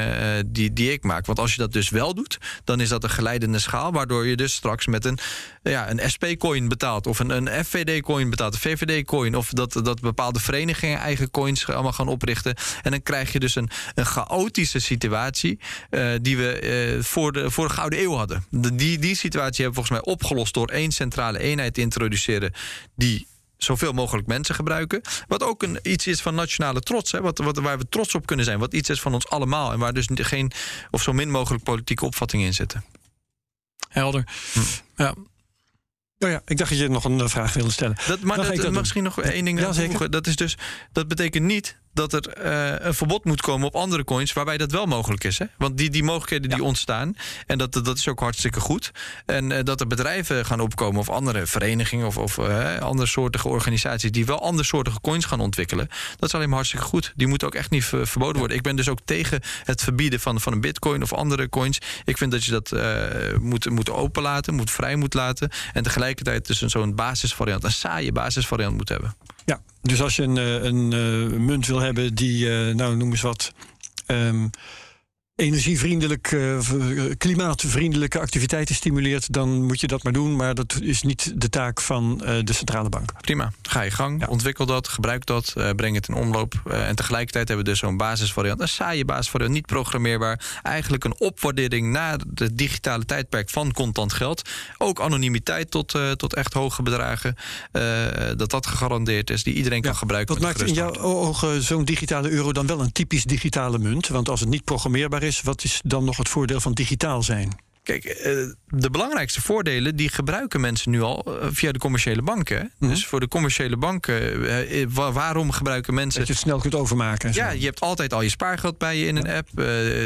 die, die ik maak. Want als je dat dus wel doet, dan is dat een geleidende schaal. Waardoor je dus straks met een, ja, een SP-coin betaalt. Of een, een FVD-coin betaalt. Een VVD-coin. Of dat, dat bepaalde verenigingen eigen coins allemaal gaan oprichten. En dan krijg je dus een, een chaotische situatie. Uh, die we uh, voor, de, voor de Gouden Eeuw hadden. De, die, die situatie hebben we volgens mij opgelost door één centrale eenheid te introduceren. Die zoveel mogelijk mensen gebruiken. Wat ook een, iets is van nationale trots. Hè, wat, wat, waar we trots op kunnen zijn. Wat iets is van ons allemaal. En waar dus geen of zo min mogelijk politieke opvattingen in zitten. Helder. Hm. Ja. Oh ja, ik dacht dat je nog een vraag wilde stellen. Dat, maar dat, dat misschien nog één ding ja. Dat is dus dat betekent niet dat er uh, een verbod moet komen op andere coins waarbij dat wel mogelijk is. Hè? Want die, die mogelijkheden die ontstaan, en dat, dat is ook hartstikke goed. En uh, dat er bedrijven gaan opkomen of andere verenigingen of, of uh, andere soortige organisaties die wel andere soortige coins gaan ontwikkelen, dat is alleen maar hartstikke goed. Die moeten ook echt niet verboden worden. Ik ben dus ook tegen het verbieden van, van een bitcoin of andere coins. Ik vind dat je dat moet, moet openlaten, moet vrij moet laten. En tegelijkertijd dus zo'n basisvariant, een saaie basisvariant moet hebben. Ja, dus als je een, eh, een, eh, munt wil hebben die, uh, nou noem eens wat. Um, energievriendelijk, uh, klimaatvriendelijke activiteiten stimuleert, dan moet je dat maar doen. Maar dat is niet de taak van uh, de centrale bank. Prima. Ga je gang, ja. ontwikkel dat, gebruik dat, breng het in omloop. en tegelijkertijd hebben we dus zo'n basisvariant, een saaie basisvariant, niet programmeerbaar. Eigenlijk een opwaardering naar het digitale tijdperk van contant geld. Ook anonimiteit tot, tot echt hoge bedragen. dat dat gegarandeerd is, die iedereen kan gebruiken. Wat maakt in jouw ogen zo'n digitale euro dan wel een typisch digitale munt? Want als het niet programmeerbaar is, wat is dan nog het voordeel van digitaal zijn? Kijk, eh, de belangrijkste voordelen die gebruiken mensen nu al eh, via de commerciële banken. Mhm. Dus voor de commerciële banken, eh, waarom gebruiken mensen. Dat je het snel kunt overmaken. Ja, je hebt altijd al je spaargeld bij je in een app.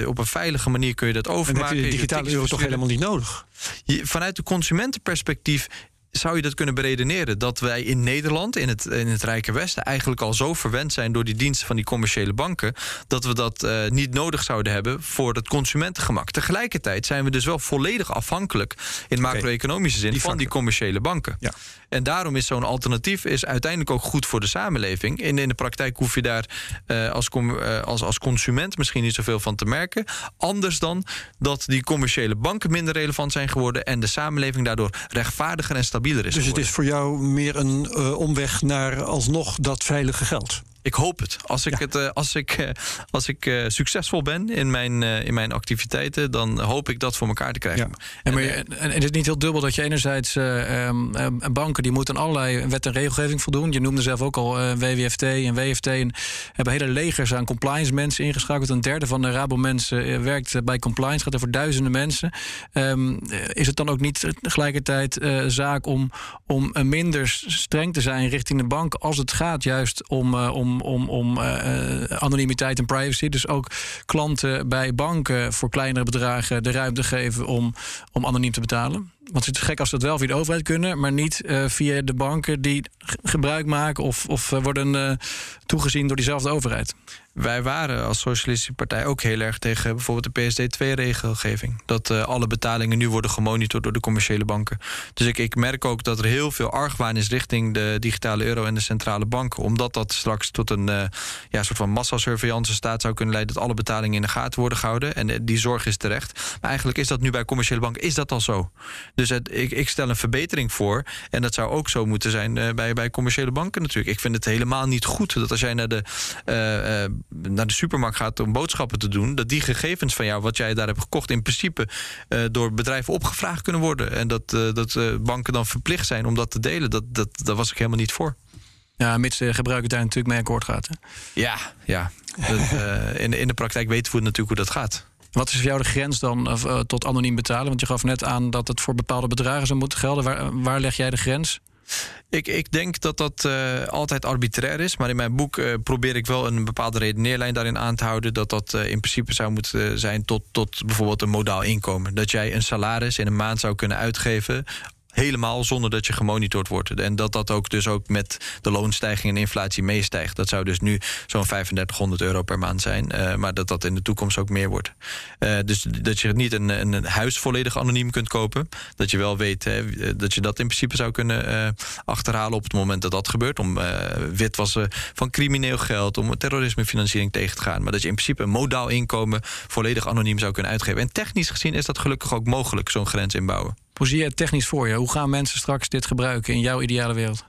op een veilige manier kun je dat overmaken. En heb je de digitale euro toch helemaal niet nodig? vanuit de consumentenperspectief zou je dat kunnen beredeneren dat wij in Nederland, in het, in het Rijke Westen, eigenlijk al zo verwend zijn door die diensten van die commerciële banken, dat we dat uh, niet nodig zouden hebben voor het consumentengemak. Tegelijkertijd zijn we dus wel volledig afhankelijk in macro-economische zin van die commerciële banken. Ja. En daarom is zo'n alternatief is uiteindelijk ook goed voor de samenleving. In, in de praktijk hoef je daar uh, als, uh, als, als consument misschien niet zoveel van te merken. Anders dan dat die commerciële banken minder relevant zijn geworden en de samenleving daardoor rechtvaardiger en stabieler dus het is voor jou meer een uh, omweg naar alsnog dat veilige geld? Ik hoop het. Als ik, het, uh, als ik, uh, als ik uh, succesvol ben in mijn, in mijn activiteiten, dan hoop ik dat voor elkaar te krijgen. Ja. En, maar, en het is niet heel dubbel dat je enerzijds um, banken die moeten allerlei wet en regelgeving voldoen. Je noemde zelf ook al WWFT en WFT. En hebben hele legers aan compliance mensen ingeschakeld. Een derde van de Rabo mensen werkt bij compliance. Gaat over duizenden mensen. Um, is het dan ook niet tegelijkertijd zaak om, om minder streng te zijn richting de bank als het gaat juist om, om om, om, uh, anonimiteit en privacy. Dus ook klanten bij banken voor kleinere bedragen de ruimte geven om, om anoniem te betalen. Want het is gek als we dat wel via de overheid kunnen, maar niet uh, via de banken die gebruik maken of, of worden uh, toegezien door diezelfde overheid. Wij waren als Socialistische Partij ook heel erg tegen bijvoorbeeld de PSD2-regelgeving. Dat alle betalingen nu worden gemonitord door de commerciële banken. Dus ik, ik merk ook dat er heel veel argwaan is richting de digitale euro en de centrale banken. Omdat dat straks tot een ja, soort van massasurveillance staat zou kunnen leiden dat alle betalingen in de gaten worden gehouden. En die zorg is terecht. Maar eigenlijk is dat nu bij commerciële banken is dat al zo. Dus het, ik, ik, stel een verbetering voor. En dat zou ook zo moeten zijn uh, bij, bij commerciële banken natuurlijk. Ik vind het helemaal niet goed dat als jij naar de, uh, naar de supermarkt gaat om boodschappen te doen, dat die gegevens van jou, wat jij daar hebt gekocht, in principe uh, door bedrijven opgevraagd kunnen worden. En dat, dat banken dan verplicht zijn om dat te delen. Dat, dat, daar was ik helemaal niet voor. Ja, mits de gebruiker daar natuurlijk mee akkoord gaat. Hè? Ja, ja. Dat, in, de, in de praktijk weten we natuurlijk hoe dat gaat. Wat is voor jou de grens dan uh, tot anoniem betalen? Want je gaf net aan dat het voor bepaalde bedragen zou moeten gelden. Waar, waar leg jij de grens? Ik, ik denk dat dat altijd arbitrair is. Maar in mijn boek probeer ik wel een bepaalde redeneerlijn daarin aan te houden. Dat dat in principe zou moeten zijn tot, tot bijvoorbeeld een modaal inkomen. Dat jij een salaris in een maand zou kunnen uitgeven helemaal zonder dat je gemonitord wordt. En dat dat ook dus ook met de loonstijging en inflatie meestijgt. Dat zou dus nu zo'n 3500 euro per maand zijn. Uh, maar dat dat in de toekomst ook meer wordt. Uh, dus dat je niet een, een, huis volledig anoniem kunt kopen. Dat je wel weet hè, dat je dat in principe zou kunnen achterhalen op het moment dat dat gebeurt. Om witwassen van crimineel geld, om terrorismefinanciering tegen te gaan. Maar dat je in principe een modaal inkomen volledig anoniem zou kunnen uitgeven. En technisch gezien is dat gelukkig ook mogelijk, zo'n grens inbouwen. Je het technisch voor je? Hoe gaan mensen straks dit gebruiken in jouw ideale wereld?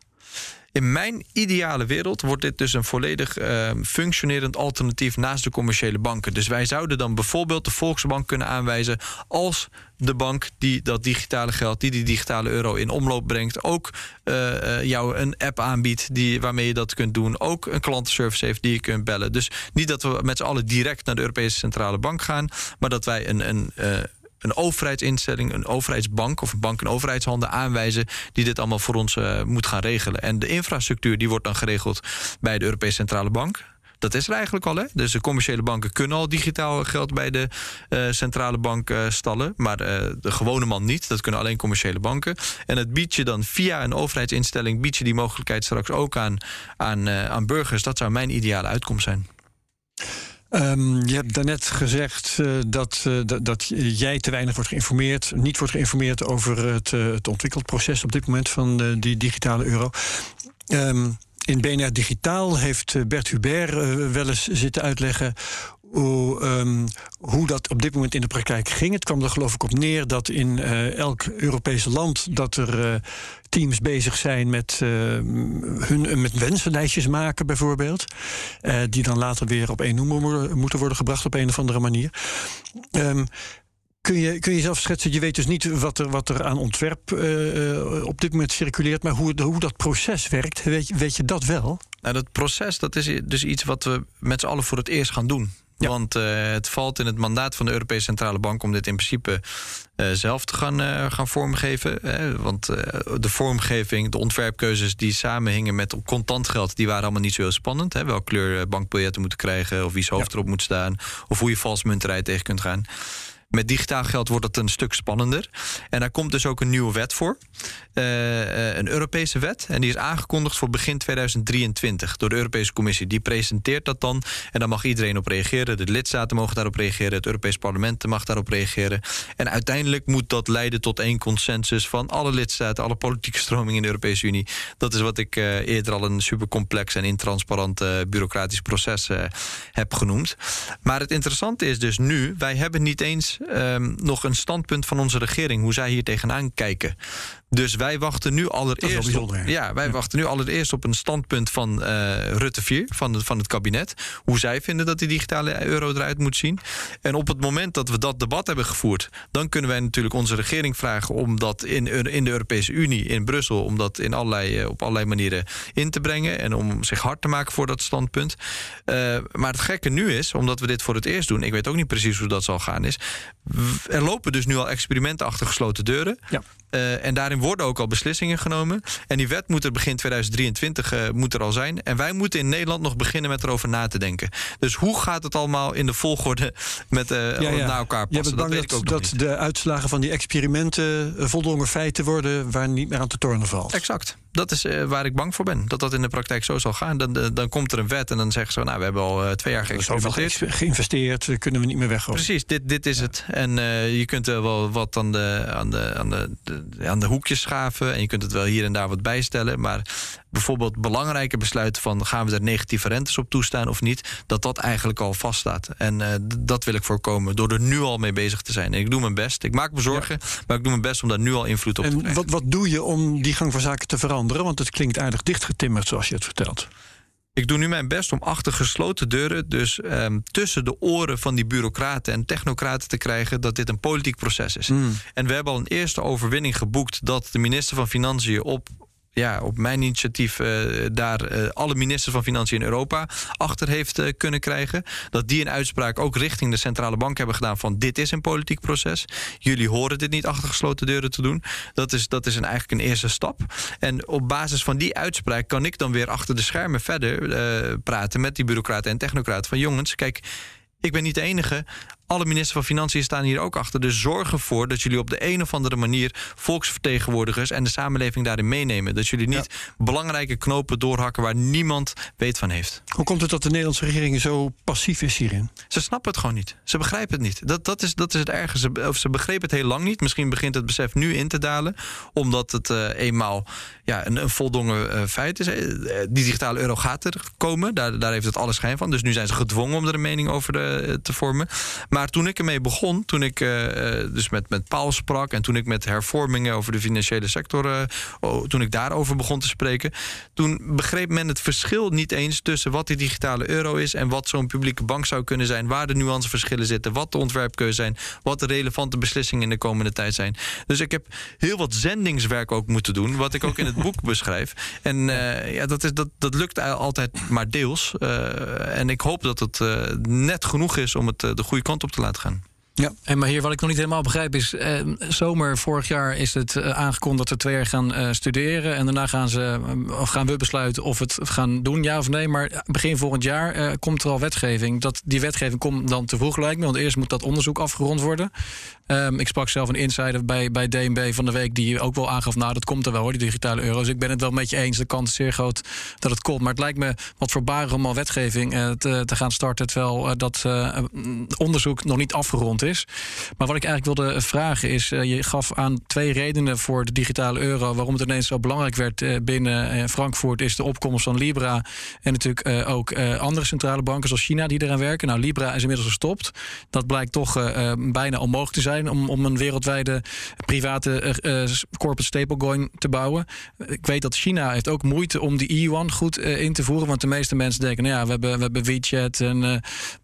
In mijn ideale wereld wordt dit dus een volledig uh, functionerend alternatief naast de commerciële banken. Dus wij zouden dan bijvoorbeeld de Volksbank kunnen aanwijzen als de bank die dat digitale geld, die die digitale euro in omloop brengt, ook uh, jou een app aanbiedt die, waarmee je dat kunt doen. Ook een klantenservice heeft die je kunt bellen. Dus niet dat we met z'n allen direct naar de Europese Centrale Bank gaan, maar dat wij een, een een overheidsinstelling, een overheidsbank of een bank- en overheidshanden aanwijzen die dit allemaal voor ons uh, moet gaan regelen. En de infrastructuur die wordt dan geregeld bij de Europese Centrale Bank. Dat is er eigenlijk al. Hè? Dus de commerciële banken kunnen al digitaal geld bij de uh, centrale bank uh, stallen. Maar de gewone man niet. Dat kunnen alleen commerciële banken. En het biedt je dan via een overheidsinstelling... biedt je die mogelijkheid straks ook aan, aan, aan burgers. Dat zou mijn ideale uitkomst zijn. Um, je hebt daarnet gezegd uh, dat, uh, dat, jij te weinig wordt geïnformeerd, niet wordt geïnformeerd over het, uh, het ontwikkelproces op dit moment van die digitale euro. Um, in BNR Digitaal heeft Bert Hubert wel eens zitten uitleggen hoe, um, hoe dat op dit moment in de praktijk ging. Het kwam er geloof ik op neer dat in uh, elk Europese land dat er uh, teams bezig zijn met, uh, hun, met wensenlijstjes maken, bijvoorbeeld. die dan later weer op één noemer moeten worden gebracht op een of andere manier. Um, Kun je, kun je zelf schetsen? Je weet dus niet wat er, wat er aan ontwerp op dit moment circuleert, maar hoe, hoe dat proces werkt, weet weet je dat wel? Nou, dat proces dat is dus iets wat we met z'n allen voor het eerst gaan doen. Ja. Want uh, het valt in het mandaat van de Europese Centrale Bank om dit in principe uh, zelf te gaan, uh, gaan vormgeven. want de vormgeving, de ontwerpkeuzes die samenhingen met contant geld, die waren allemaal niet zo heel spannend. Hè? Welke kleur bankbiljetten moeten krijgen, of wie's hoofd ja. erop moet staan, of hoe je valsmunterij tegen kunt gaan. Met digitaal geld wordt het een stuk spannender. En daar komt dus ook een nieuwe wet voor. Uh, een Europese wet. En die is aangekondigd voor begin 2023 door de Europese Commissie. Die presenteert dat dan. En daar mag iedereen op reageren. De lidstaten mogen daarop reageren. Het Europees Parlement mag daarop reageren. En uiteindelijk moet dat leiden tot één consensus van alle lidstaten, alle politieke stromingen in de Europese Unie. Dat is wat ik uh, eerder al een supercomplex en intransparant bureaucratisch proces heb genoemd. Maar het interessante is dus nu, wij hebben niet eens um, nog een standpunt van onze regering, hoe zij hier tegenaan kijken. Dus wij wachten nu allereerst. Op, ja, wij ja. wachten nu allereerst op een standpunt van uh, Rutte 4, van, de, van het kabinet. Hoe zij vinden dat die digitale euro eruit moet zien. En op het moment dat we dat debat hebben gevoerd, dan kunnen wij natuurlijk onze regering vragen om dat in, in de Europese Unie, in Brussel, om dat in allerlei, op allerlei manieren in te brengen. En om zich hard te maken voor dat standpunt. Uh, maar het gekke nu is, omdat we dit voor het eerst doen, ik weet ook niet precies hoe dat zal gaan, is. Er lopen dus nu al experimenten achter gesloten deuren. Ja. Uh, en daarin worden ook al beslissingen genomen. En die wet moet er begin 2023 uh, moet er al zijn. En wij moeten in Nederland nog beginnen met erover na te denken. Dus hoe gaat het allemaal in de volgorde met uh, ja, ja. naar elkaar passen? dat weet ik ook dat de uitslagen van die experimenten voldongen feiten worden waar niet meer aan te tornen valt. Exact dat is uh, waar ik bang voor ben. Dat dat in de praktijk zo zal gaan. Dan, dan, dan komt er een wet en dan zeggen ze... nou, we hebben al uh, twee jaar geëxperimenteerd. Ge geïnvesteerd, kunnen we niet meer weggooien. Precies, dit, dit is ja. het. En uh, je kunt er wel wat aan de, aan, de, aan, de, de, aan de hoekjes schaven... en je kunt het wel hier en daar wat bijstellen. Maar bijvoorbeeld belangrijke besluiten van... gaan we er negatieve rentes op toestaan of niet... dat dat eigenlijk al vaststaat. En dat wil ik voorkomen door er nu al mee bezig te zijn. En ik doe mijn best. Ik maak me zorgen, ja. maar ik doe mijn best om daar nu al invloed op en te krijgen. Wat, wat doe je om die gang van zaken te veranderen? Want het klinkt aardig dichtgetimmerd zoals je het vertelt. Ik doe nu mijn best om achter gesloten deuren, dus um, tussen de oren van die bureaucraten en technocraten te krijgen dat dit een politiek proces is. Mm. En we hebben al een eerste overwinning geboekt dat de minister van Financiën op ja, op mijn initiatief uh, daar uh, alle ministers van Financiën in Europa achter heeft uh, kunnen krijgen. Dat die een uitspraak ook richting de centrale bank hebben gedaan van dit is een politiek proces. Jullie horen dit niet achter gesloten deuren te doen. Dat is, dat is eigenlijk een eerste stap. En op basis van die uitspraak kan ik dan weer achter de schermen verder praten met die bureaucraten en technocraten van jongens, kijk ik ben niet de enige. Alle ministers van Financiën staan hier ook achter. Dus zorg ervoor dat jullie op de een of andere manier volksvertegenwoordigers en de samenleving daarin meenemen. Dat jullie niet belangrijke knopen doorhakken waar niemand weet van heeft. Hoe komt het dat de Nederlandse regering zo passief is hierin? Ze snappen het gewoon niet. Ze begrijpen het niet. Dat, dat, is, dat is het erge. Ze, of ze begrepen het heel lang niet. Misschien begint het besef nu in te dalen. Omdat het uh, eenmaal ja, een, een voldongen uh, feit is. Die digitale euro gaat er komen. Daar, daar heeft het alle schijn van. Dus nu zijn ze gedwongen om er een mening over te vormen. Maar toen ik ermee begon, toen ik uh, dus met, met Paul sprak... en toen ik met hervormingen over de financiële sector... Oh, toen ik daarover begon te spreken... toen begreep men het verschil niet eens tussen wat die digitale euro is... en wat zo'n publieke bank zou kunnen zijn... waar de nuanceverschillen zitten, wat de ontwerpkeuze zijn... wat de relevante beslissingen in de komende tijd zijn. Dus ik heb heel wat zendingswerk ook moeten doen... wat ik ook in het boek [LAUGHS] beschrijf. En ja, dat, is, dat, dat lukt altijd maar deels. En ik hoop dat het net genoeg is om het de goede kant op te laten gaan. Ja, en maar hier wat ik nog niet helemaal begrijp is... Eh, zomer vorig jaar is het eh, aangekondigd dat ze twee jaar gaan uh, studeren... en daarna gaan, ze, of gaan we besluiten of het gaan doen, ja of nee. Maar begin volgend jaar komt er al wetgeving. Dat, die wetgeving komt dan te vroeg lijkt me... want eerst moet dat onderzoek afgerond worden. Um, ik sprak zelf een insider bij, bij DNB van de week... die ook wel aangaf, nou dat komt er wel hoor, die digitale euro's. Dus ik ben het wel met je eens, de kans is zeer groot dat het komt. Maar het lijkt me wat voorbarig om al wetgeving te, te, gaan starten... terwijl dat onderzoek nog niet afgerond is Maar wat ik eigenlijk wilde vragen is: uh, je gaf aan twee redenen voor de digitale euro. waarom het ineens zo belangrijk werd uh, binnen uh, Frankfurt. Is de opkomst van Libra. En natuurlijk ook andere centrale banken zoals China die eraan werken. Nou, Libra is inmiddels gestopt. Dat blijkt toch bijna onmogelijk te zijn om, om een wereldwijde private corporate stablecoin te bouwen. Ik weet dat China heeft ook moeite om die e-yuan goed in te voeren. Want de meeste mensen denken: nou ja, we hebben, we hebben WeChat en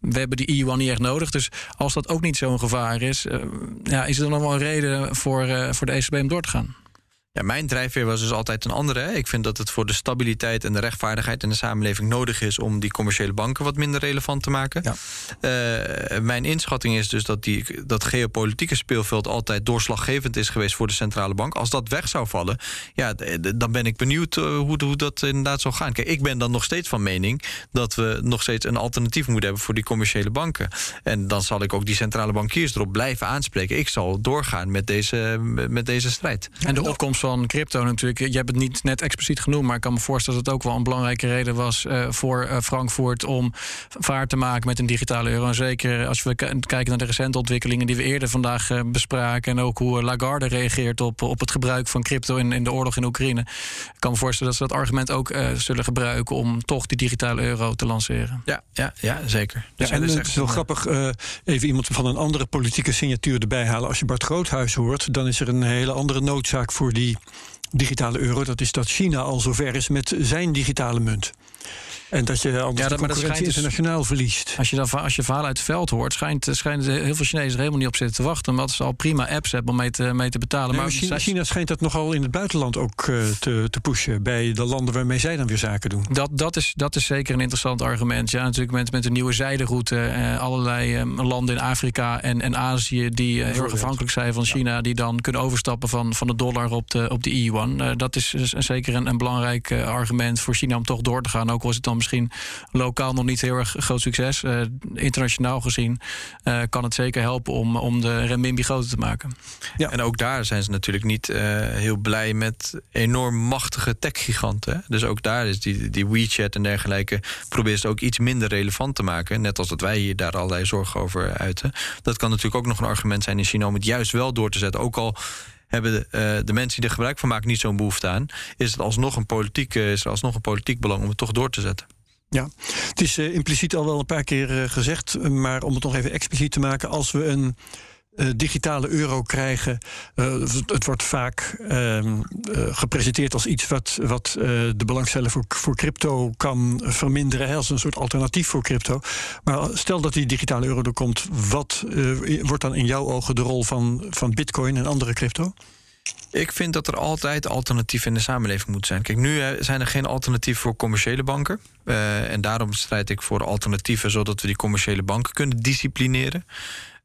we hebben die e-yuan niet echt nodig. Dus als dat ook niet zo gevaar is, uh, ja, is er nog wel een reden voor, uh, voor de ECB om door te gaan? Ja, mijn drijfveer was dus altijd een andere. Ik vind dat het voor de stabiliteit en de rechtvaardigheid in de samenleving nodig is om die commerciële banken wat minder relevant te maken. Ja. Uh, mijn inschatting is dus dat die, dat geopolitieke speelveld altijd doorslaggevend is geweest voor de centrale bank. Als dat weg zou vallen, ja, dan ben ik benieuwd uh, hoe, hoe dat inderdaad zou gaan. Kijk, ik ben dan nog steeds van mening dat we nog steeds een alternatief moeten hebben voor die commerciële banken. En dan zal ik ook die centrale bankiers erop blijven aanspreken. Ik zal doorgaan met deze, met deze strijd. En de opkomst van crypto natuurlijk. Je hebt het niet net expliciet genoemd, maar ik kan me voorstellen dat het ook wel een belangrijke reden was uh, voor uh, Frankfurt om vaart te maken met een digitale euro. En zeker als we kijken naar de recente ontwikkelingen die we eerder vandaag uh, bespraken. En ook hoe Lagarde reageert op, op het gebruik van crypto in, in de oorlog in Oekraïne. Ik kan me voorstellen dat ze dat argument ook zullen gebruiken om toch die digitale euro te lanceren. Ja, ja, ja zeker. Dus ja, en het is wel grappig, even iemand van een andere politieke signatuur erbij halen. Als je Bart Groothuis hoort, dan is er een hele andere noodzaak voor die digitale euro, dat is dat China al zover is met zijn digitale munt. En dat je anders ja, dat, concurrentie dus, internationaal verliest. Als je, dan, als je verhaal uit het veld hoort, schijnt, schijnt heel veel Chinezen er helemaal niet op zitten te wachten. Omdat ze al prima apps hebben om mee te, mee te betalen. maar China, China, schijnt dat nogal in het buitenland ook uh, te, te pushen. Bij de landen waarmee zij dan weer zaken doen. Dat, dat, is, dat is zeker een interessant argument. Ja, natuurlijk met, met de nieuwe zijderoute. Uh, allerlei landen in Afrika en, en Azië die heel erg afhankelijk zijn van China. Die dan kunnen overstappen van, van de dollar op de, op de yuan. dat is zeker een, een belangrijk argument voor China om toch door te gaan. Ook was het dan misschien lokaal nog niet heel erg groot succes. Uh, internationaal gezien uh, kan het zeker helpen om, om de renminbi groter te maken. Ja. En ook daar zijn ze natuurlijk niet uh, heel blij met enorm machtige tech-giganten. Dus ook daar is die, die WeChat en dergelijke probeert ze ook iets minder relevant te maken. Net als dat wij hier daar allerlei zorgen over uiten. Dat kan natuurlijk ook nog een argument zijn in China om het juist wel door te zetten. Ook al hebben de, uh, de mensen die er gebruik van maken niet zo'n behoefte aan, is het alsnog een politiek, is er alsnog een politiek belang om het toch door te zetten. Ja, het is uh, impliciet al wel een paar keer gezegd, maar om het nog even expliciet te maken, als we een digitale euro krijgen. Uh, het wordt vaak uh, gepresenteerd als iets wat, wat de belangstelling voor, voor crypto kan verminderen. als een soort alternatief voor crypto. Maar stel dat die digitale euro er komt, wat wordt dan in jouw ogen de rol van, van Bitcoin en andere crypto? Ik vind dat er altijd alternatieven in de samenleving moeten zijn. Kijk, nu zijn er geen alternatieven voor commerciële banken. En daarom strijd ik voor alternatieven zodat we die commerciële banken kunnen disciplineren.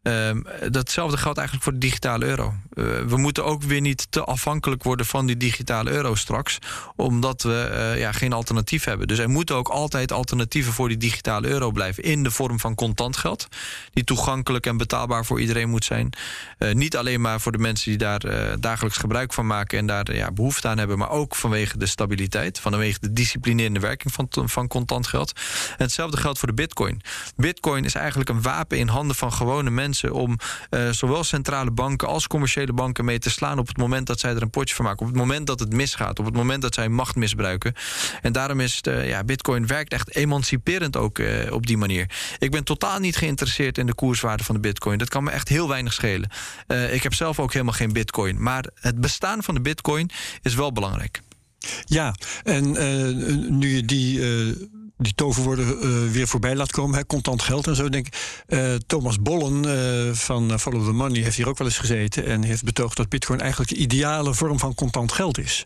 Um, datzelfde geldt eigenlijk voor de digitale euro. Uh, we moeten ook weer niet te afhankelijk worden van die digitale euro straks, omdat we uh, ja, geen alternatief hebben. Dus er moeten ook altijd alternatieven voor die digitale euro blijven in de vorm van contant geld, die toegankelijk en betaalbaar voor iedereen moet zijn. Uh, niet alleen maar voor de mensen die daar dagelijks gebruik van maken en daar ja, behoefte aan hebben, maar ook vanwege de stabiliteit, vanwege de disciplinerende werking van, van contant geld. En hetzelfde geldt voor de bitcoin. Bitcoin is eigenlijk een wapen in handen van gewone mensen om uh, zowel centrale banken als commerciële banken mee te slaan op het moment dat zij er een potje van maken. Op het moment dat het misgaat, op het moment dat zij macht misbruiken. En daarom is uh, ja, bitcoin werkt echt emanciperend ook uh, op die manier. Ik ben totaal niet geïnteresseerd in de koerswaarde van de bitcoin. Dat kan me echt heel weinig schelen. ik heb zelf ook helemaal geen bitcoin. Maar het bestaan van de bitcoin is wel belangrijk. Ja, en nu je die die toverwoorden uh, weer voorbij laat komen. Hè, contant geld en zo. Denk. Uh, Thomas Bollen uh, van Follow the Money heeft hier ook wel eens gezeten. En heeft betoogd dat Bitcoin eigenlijk de ideale vorm van contant geld is.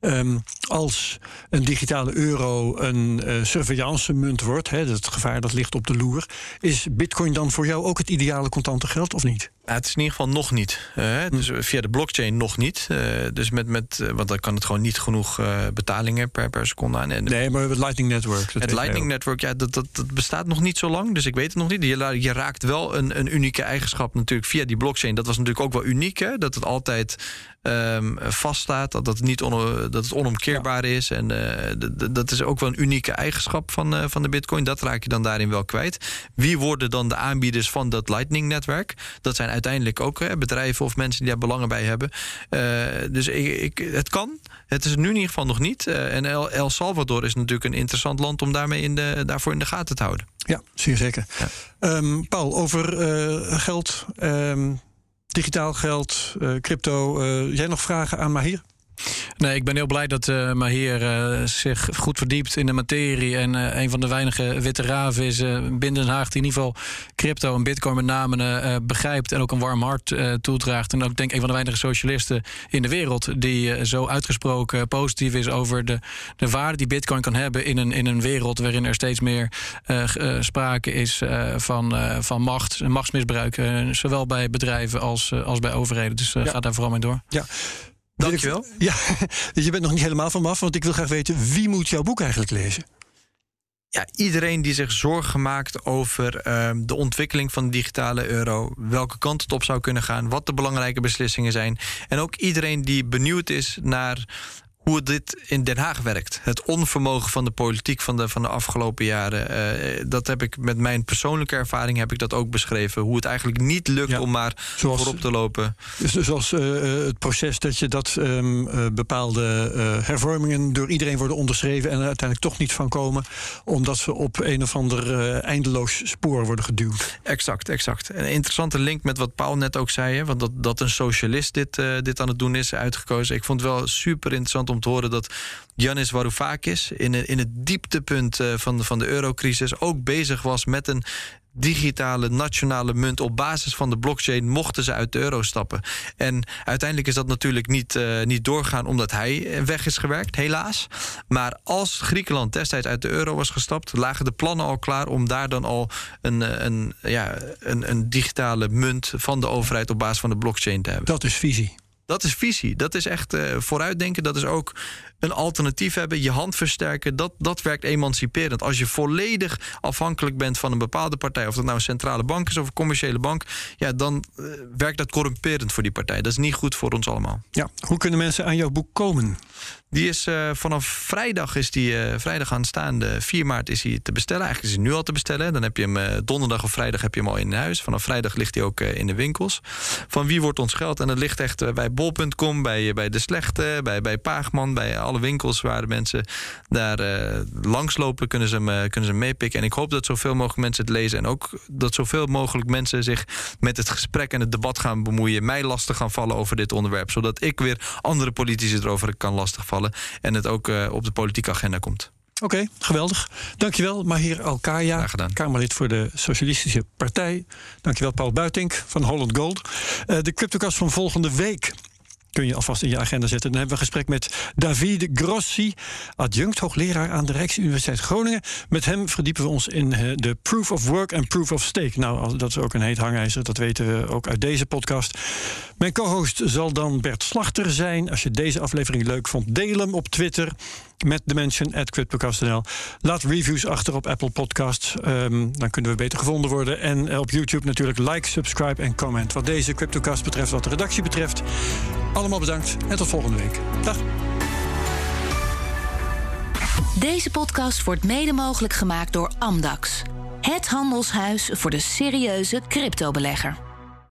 Um, als een digitale euro een uh, surveillance munt wordt, hè, het gevaar dat ligt op de loer, is Bitcoin dan voor jou ook het ideale contante geld of niet? Ja, het is in ieder geval nog niet. Uh, dus via de blockchain nog niet. Uh, dus met, met, want dan kan het gewoon niet genoeg betalingen per, per seconde aan. En nee, maar het Lightning Network. Het Lightning Network, ja, dat, dat, dat, bestaat nog niet zo lang. Dus ik weet het nog niet. Je, je raakt wel een, een unieke eigenschap natuurlijk via die blockchain. Dat was natuurlijk ook wel uniek, hè? dat het altijd um, vaststaat. Dat, dat, niet on, dat het onomkeerbaar ja. is. En dat is ook wel een unieke eigenschap van, van de Bitcoin. Dat raak je dan daarin wel kwijt. Wie worden dan de aanbieders van dat Lightning-netwerk? Dat zijn uiteindelijk ook bedrijven of mensen die daar belangen bij hebben. dus ik, ik, het kan. Het is nu in ieder geval nog niet. en El, El, Salvador is natuurlijk een interessant land om daarmee in de, daarvoor in de gaten te houden. Ja, zeer zeker. Ja. Um, Paul, over geld. Um, digitaal geld, crypto. Jij nog vragen aan Mahir? Nee, ik ben heel blij dat uh, Mahir uh, zich goed verdiept in de materie. En uh, een van de weinige witte raven is binnen Den Haag die in ieder geval crypto en bitcoin met name begrijpt. En ook een warm hart toedraagt. En ook denk ik een van de weinige socialisten in de wereld die zo uitgesproken positief is over de, de waarde die bitcoin kan hebben in een, in een wereld waarin er steeds meer sprake is van, van macht en machtsmisbruik. zowel bij bedrijven als, als bij overheden. Dus ja. ga daar vooral mee door. Ja. Dankjewel. Ja, [LAUGHS] je bent nog niet helemaal van af, want ik wil graag weten wie moet jouw boek eigenlijk lezen? Ja, iedereen die zich zorgen maakt over uh, de ontwikkeling van de digitale euro, welke kant het op zou kunnen gaan, wat de belangrijke beslissingen zijn. En ook iedereen die benieuwd is naar hoe dit in Den Haag werkt. Het onvermogen van de politiek van de, van de afgelopen jaren. Uh, dat heb ik met mijn persoonlijke ervaring heb ik dat ook beschreven. Hoe het eigenlijk niet lukt ja, om maar zoals, voorop te lopen. Dus zoals uh, het proces dat je dat um, uh, bepaalde hervormingen door iedereen worden onderschreven en er uiteindelijk toch niet van komen, omdat ze op een of ander eindeloos spoor worden geduwd. Exact, exact. Een interessante link met wat Paul net ook zei, hè, want dat, dat een socialist dit, dit aan het doen is uitgekozen. Ik vond het wel super interessant om te horen dat Janis Varoufakis in, in het dieptepunt eh, van de, van de eurocrisis ook bezig was met een digitale nationale munt op basis van de blockchain mochten ze uit de euro stappen. En uiteindelijk is dat natuurlijk niet, uh, niet doorgaan omdat hij weg is gewerkt, helaas. Maar als Griekenland destijds uit de euro was gestapt, lagen de plannen al klaar om daar dan al een, eh, een, ja, een, een digitale munt van de overheid op basis van de blockchain te hebben. Dat is visie. Dat is visie. Dat is echt uh, vooruitdenken. Dat is ook een alternatief hebben, je hand versterken. Dat, dat werkt emanciperend. Als je volledig afhankelijk bent van een bepaalde partij, of dat nou een centrale bank is of een commerciële bank, ja, dan uh, werkt dat corrumperend voor die partij. Dat is niet goed voor ons allemaal. Ja, hoe kunnen mensen aan jouw boek komen? Die is uh, vanaf vrijdag is die uh, vrijdag aanstaande 4 maart is hij te bestellen. Eigenlijk is hij nu al te bestellen. Dan heb je hem uh, donderdag of vrijdag heb je hem al in huis. Vanaf vrijdag ligt hij ook in de winkels. Van wie wordt ons geld? En dat ligt echt bij bol.com, bij, bij de slechte, bij, bij Paagman, bij alle winkels waar de mensen daar langslopen, kunnen ze, hem, kunnen ze hem meepikken. En ik hoop dat zoveel mogelijk mensen het lezen. En ook dat zoveel mogelijk mensen zich met het gesprek en het debat gaan bemoeien. Mij lastig gaan vallen over dit onderwerp. Zodat ik weer andere politici erover kan lastigvallen en het ook uh, op de politieke agenda komt. Oké, okay, geweldig. Dankjewel, Mahir Alkaya, Kamerlid voor de Socialistische Partij. Dankjewel, Paul Buitink van Holland Gold. Uh, de CryptoCast van volgende week kun je alvast in je agenda zetten. Dan hebben we een gesprek met David Grossi, adjunct hoogleraar aan de Rijksuniversiteit Groningen. Met hem verdiepen we ons in eh, de proof of work en proof of stake. Nou, dat is ook een heet hangijzer, dat weten we ook uit deze podcast. Mijn co-host zal dan Bert Slachter zijn. Als je deze aflevering leuk vond, deel hem op Twitter met de mention at CryptoCast.nl. Laat reviews achter op Apple Podcasts. Um, dan kunnen we beter gevonden worden. En eh, op YouTube natuurlijk like, subscribe en comment. Wat deze CryptoCast betreft, wat de redactie betreft. Allemaal bedankt en tot volgende week. Dag. Deze podcast wordt mede mogelijk gemaakt door Amdax. Het handelshuis voor de serieuze cryptobelegger.